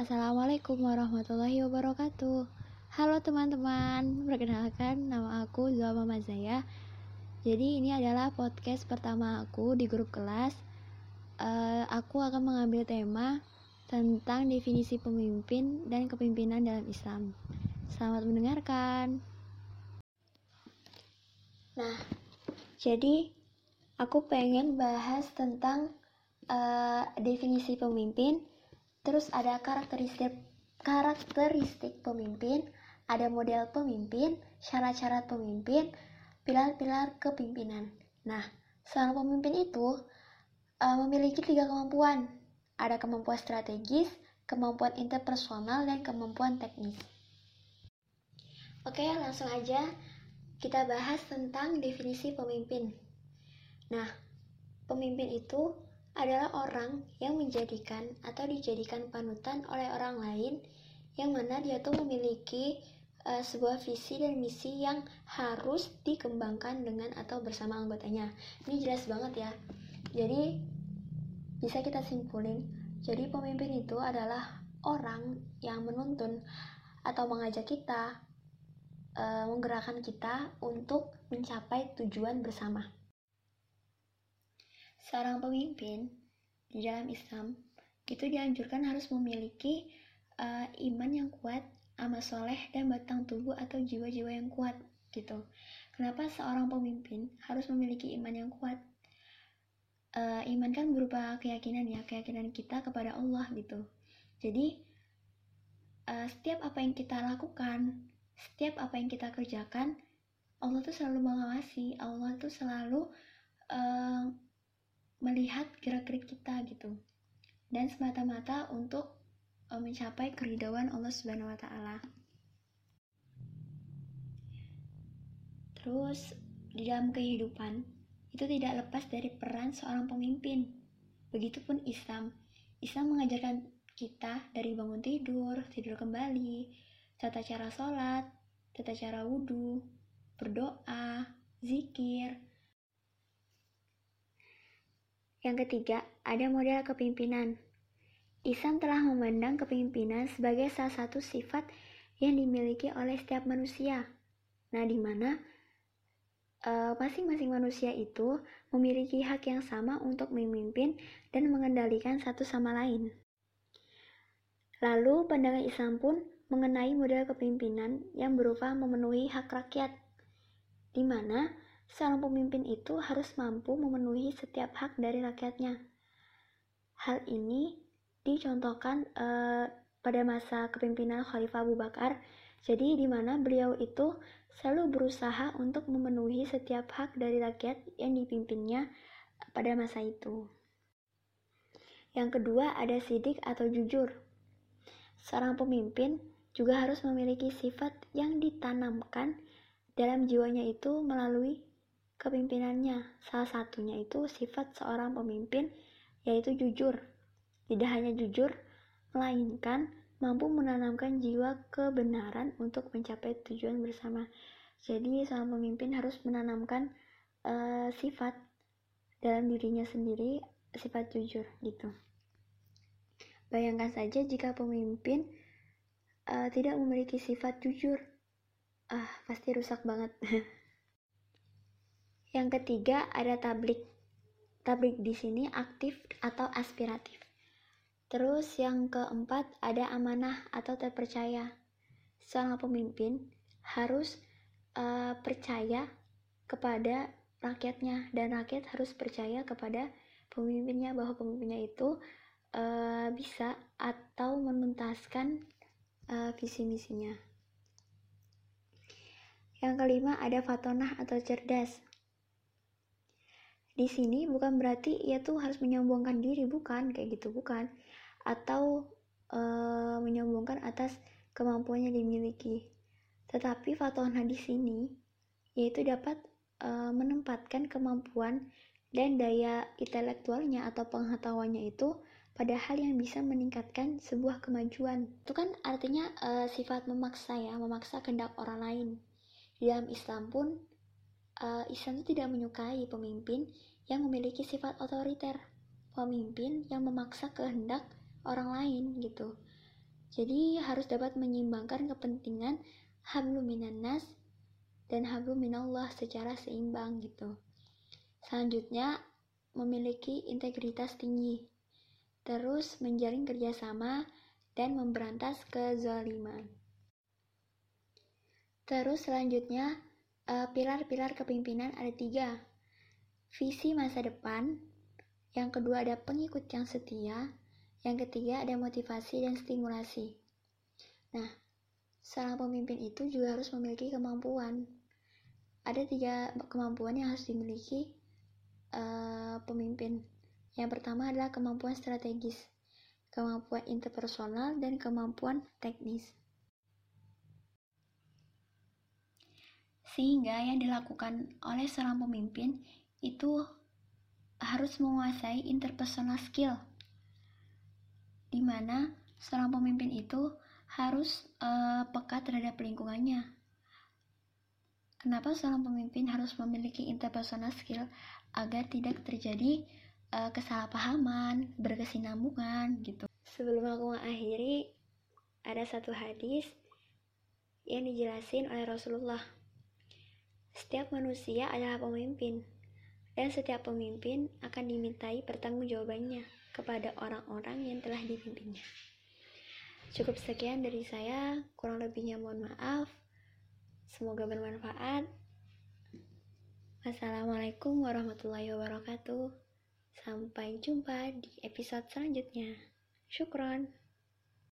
Assalamualaikum warahmatullahi wabarakatuh. Halo teman-teman, perkenalkan nama aku Zulma Mazaya Jadi ini adalah podcast pertama aku di grup kelas. Uh, Aku akan mengambil tema tentang definisi pemimpin dan kepemimpinan dalam Islam. Selamat mendengarkan. Nah, jadi aku pengen bahas tentang uh, definisi pemimpin, terus ada karakteristik karakteristik pemimpin, ada model pemimpin, syarat-syarat pemimpin, pilar-pilar kepimpinan. Nah, seorang pemimpin itu uh, memiliki tiga kemampuan. Ada kemampuan strategis, kemampuan interpersonal, dan kemampuan teknis. Oke, langsung aja kita bahas tentang definisi pemimpin. Nah, pemimpin itu adalah orang yang menjadikan atau dijadikan panutan oleh orang lain yang mana dia tuh memiliki uh, sebuah visi dan misi yang harus dikembangkan dengan atau bersama anggotanya. Ini jelas banget ya. Jadi bisa kita simpulin, jadi pemimpin itu adalah orang yang menuntun atau mengajak kita uh, menggerakkan kita untuk mencapai tujuan bersama. Seorang pemimpin di dalam Islam itu dianjurkan harus memiliki uh, iman yang kuat, amal soleh, dan batang tubuh atau jiwa-jiwa yang kuat gitu. Kenapa seorang pemimpin harus memiliki iman yang kuat? Uh, iman kan berupa keyakinan ya, keyakinan kita kepada Allah gitu. Jadi uh, setiap apa yang kita lakukan, setiap apa yang kita kerjakan, Allah tuh selalu mengawasi, Allah tuh selalu uh, melihat gerak-gerik kita gitu dan semata-mata untuk uh, mencapai keridhaan Allah Subhanahu wa taala. Terus di dalam kehidupan itu tidak lepas dari peran seorang pemimpin. Begitupun Islam. Islam mengajarkan kita dari bangun tidur, tidur kembali, tata cara sholat, tata cara wudhu, berdoa, zikir, yang ketiga, ada model kepemimpinan. Islam telah memandang kepemimpinan sebagai salah satu sifat yang dimiliki oleh setiap manusia. Nah, di mana eh, masing-masing uh, manusia itu memiliki hak yang sama untuk memimpin dan mengendalikan satu sama lain. Lalu, pandangan Islam pun mengenai model kepemimpinan yang berupa memenuhi hak rakyat, di mana seorang pemimpin itu harus mampu memenuhi setiap hak dari rakyatnya. Hal ini dicontohkan uh, pada masa kepemimpinan Khalifah Abu Bakar, jadi di mana beliau itu selalu berusaha untuk memenuhi setiap hak dari rakyat yang dipimpinnya pada masa itu. Yang kedua ada sidik atau jujur. Seorang pemimpin juga harus memiliki sifat yang ditanamkan dalam jiwanya itu melalui kepimpinannya. Salah satunya itu sifat seorang pemimpin yaitu jujur. Tidak hanya jujur, melainkan mampu menanamkan jiwa kebenaran untuk mencapai tujuan bersama. Jadi seorang pemimpin harus menanamkan uh, sifat dalam dirinya sendiri, sifat jujur gitu. Bayangkan saja jika pemimpin uh, tidak memiliki sifat jujur, ah pasti rusak banget. Yang ketiga ada tablik. Tablik di sini aktif atau aspiratif. Terus yang keempat ada amanah atau terpercaya. Seorang pemimpin harus uh, percaya kepada rakyatnya dan rakyat harus percaya kepada pemimpinnya bahwa pemimpinnya itu uh, bisa atau menuntaskan uh, visi misinya. Yang kelima ada fatonah atau cerdas. Di sini bukan berarti ia tuh harus menyombongkan diri, bukan kayak gitu, bukan. Atau uh, menyombongkan atas kemampuannya dimiliki. Tetapi fatona di sini yaitu dapat uh, menempatkan kemampuan dan daya intelektualnya atau pengetahuannya itu pada hal yang bisa meningkatkan sebuah kemajuan. Itu kan artinya uh, sifat memaksa ya, memaksa kehendak orang lain. Di dalam Islam pun uh, Islam itu tidak menyukai pemimpin yang memiliki sifat otoriter, pemimpin yang memaksa kehendak orang lain gitu. Jadi harus dapat menyeimbangkan kepentingan hablum minan nas dan hablum minallah secara seimbang gitu. Selanjutnya, memiliki integritas tinggi. Terus menjalin kerjasama dan memberantas kezaliman. Terus selanjutnya, pilar-pilar kepemimpinan ada tiga. Visi masa depan, yang kedua ada pengikut yang setia, yang ketiga ada motivasi dan stimulasi. Nah, seorang pemimpin itu juga harus memiliki kemampuan. Ada tiga kemampuan yang harus dimiliki uh, pemimpin. Yang pertama adalah kemampuan strategis, kemampuan interpersonal, dan kemampuan teknis. Sehingga yang dilakukan oleh seorang pemimpin itu harus menguasai interpersonal skill di mana seorang pemimpin itu harus uh, peka terhadap lingkungannya. Kenapa seorang pemimpin harus memiliki interpersonal skill agar tidak terjadi uh, kesalahpahaman, berkesinambungan gitu. Sebelum aku mengakhiri, ada satu hadis yang dijelasin oleh Rasulullah. Setiap manusia adalah pemimpin, dan setiap pemimpin akan dimintai pertanggungjawabannya kepada orang-orang yang telah dipimpinnya. Cukup sekian dari saya, kurang lebihnya mohon maaf. Semoga bermanfaat. Wassalamualaikum warahmatullahi wabarakatuh. Sampai jumpa di episode selanjutnya. Syukron.